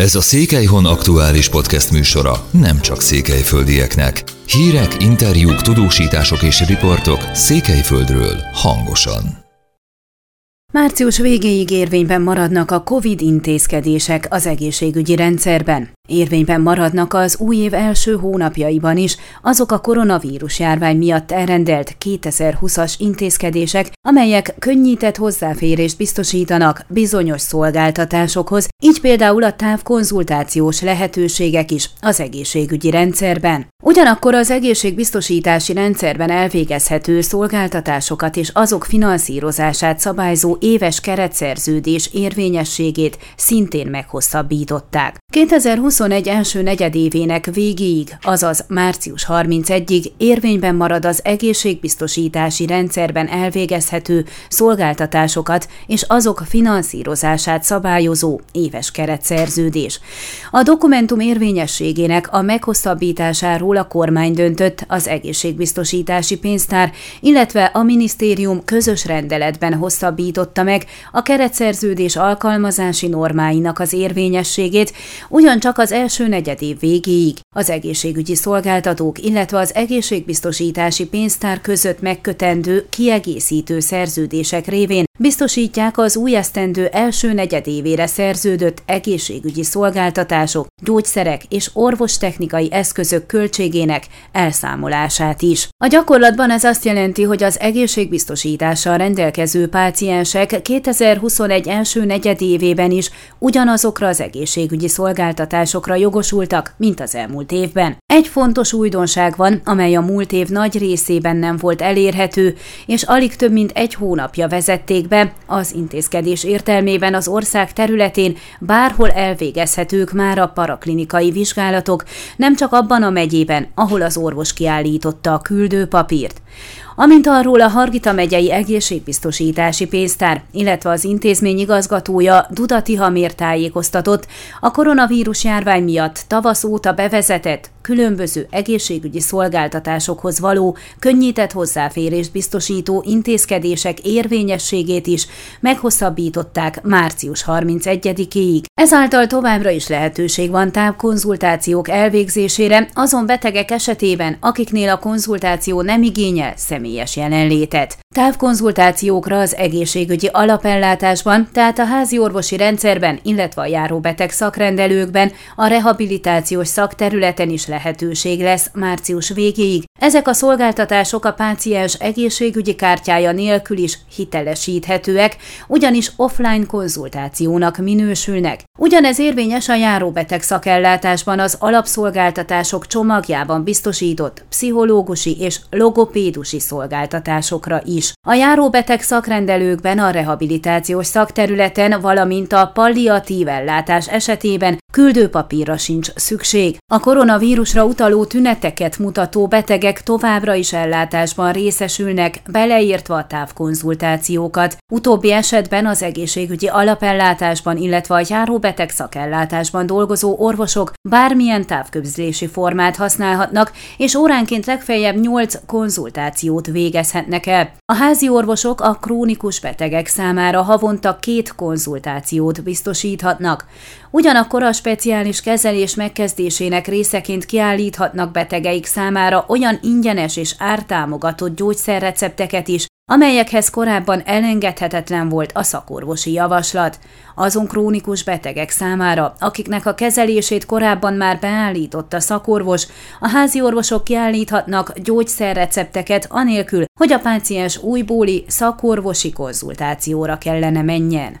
Ez a Székelyhon aktuális podcast műsora nem csak székelyföldieknek. Hírek, interjúk, tudósítások és riportok Székelyföldről hangosan. Március végéig érvényben maradnak a COVID intézkedések az egészségügyi rendszerben. Érvényben maradnak az új év első hónapjaiban is azok a koronavírus járvány miatt elrendelt 2020-as intézkedések, amelyek könnyített hozzáférést biztosítanak bizonyos szolgáltatásokhoz, így például a távkonzultációs lehetőségek is az egészségügyi rendszerben. Ugyanakkor az egészségbiztosítási rendszerben elvégezhető szolgáltatásokat és azok finanszírozását szabályzó éves keretszerződés érvényességét szintén meghosszabbították. 2021 első negyedévének végéig, azaz március 31-ig érvényben marad az egészségbiztosítási rendszerben elvégezhető szolgáltatásokat és azok finanszírozását szabályozó éves keretszerződés. A dokumentum érvényességének a meghosszabbításáról a kormány döntött az egészségbiztosítási pénztár, illetve a minisztérium közös rendeletben hosszabbította meg a keretszerződés alkalmazási normáinak az érvényességét, ugyancsak az első negyedév végéig az egészségügyi szolgáltatók, illetve az egészségbiztosítási pénztár között megkötendő kiegészítő szerződések révén biztosítják az új esztendő első negyedévére szerződött egészségügyi szolgáltatások, gyógyszerek és orvostechnikai eszközök költségének elszámolását is. A gyakorlatban ez azt jelenti, hogy az egészségbiztosítással rendelkező páciensek 2021 első negyedévében is ugyanazokra az egészségügyi szolgáltatásokra jogosultak, mint az elmúlt évben. Egy fontos újdonság van, amely a múlt év nagy részében nem volt elérhető, és alig több mint egy hónapja vezették be, az intézkedés értelmében az ország területén bárhol elvégezhetők már a paraklinikai vizsgálatok, nem csak abban a megyében, ahol az orvos kiállította a küldőpapírt. Amint arról a Hargita megyei egészségbiztosítási pénztár, illetve az intézmény igazgatója Dudati Hamér tájékoztatott, a koronavírus járvány miatt tavasz óta bevezetett különböző egészségügyi szolgáltatásokhoz való könnyített hozzáférést biztosító intézkedések érvényességét is meghosszabbították március 31-ig. Ezáltal továbbra is lehetőség van távkonzultációk elvégzésére azon betegek esetében, akiknél a konzultáció nem igényel személyes jelenlétet. Távkonzultációkra az egészségügyi alapellátásban, tehát a házi orvosi rendszerben, illetve a járóbeteg szakrendelőkben, a rehabilitációs szakterületen is lehetőség lesz március végéig. Ezek a szolgáltatások a páciens egészségügyi kártyája nélkül is hitelesíthetőek, ugyanis offline konzultációnak minősülnek. Ugyanez érvényes a járóbeteg szakellátásban az alapszolgáltatások csomagjában biztosított pszichológusi és logopédusi szolgáltatásokra is. A járóbeteg szakrendelőkben a rehabilitációs szakterületen, valamint a palliatív ellátás esetében küldőpapírra sincs szükség. A koronavírusra utaló tüneteket mutató betegek továbbra is ellátásban részesülnek, beleértve a távkonzultációkat. Utóbbi esetben az egészségügyi alapellátásban, illetve a járóbeteg szakellátásban dolgozó orvosok bármilyen távközlési formát használhatnak, és óránként legfeljebb 8 konzultációt végezhetnek el. A házi orvosok a krónikus betegek számára havonta két konzultációt biztosíthatnak. Ugyanakkor a speciális kezelés megkezdésének részeként kiállíthatnak betegeik számára olyan ingyenes és ártámogatott gyógyszerrecepteket is, amelyekhez korábban elengedhetetlen volt a szakorvosi javaslat. Azon krónikus betegek számára, akiknek a kezelését korábban már beállított a szakorvos, a házi orvosok kiállíthatnak gyógyszerrecepteket anélkül, hogy a páciens újbóli szakorvosi konzultációra kellene menjen.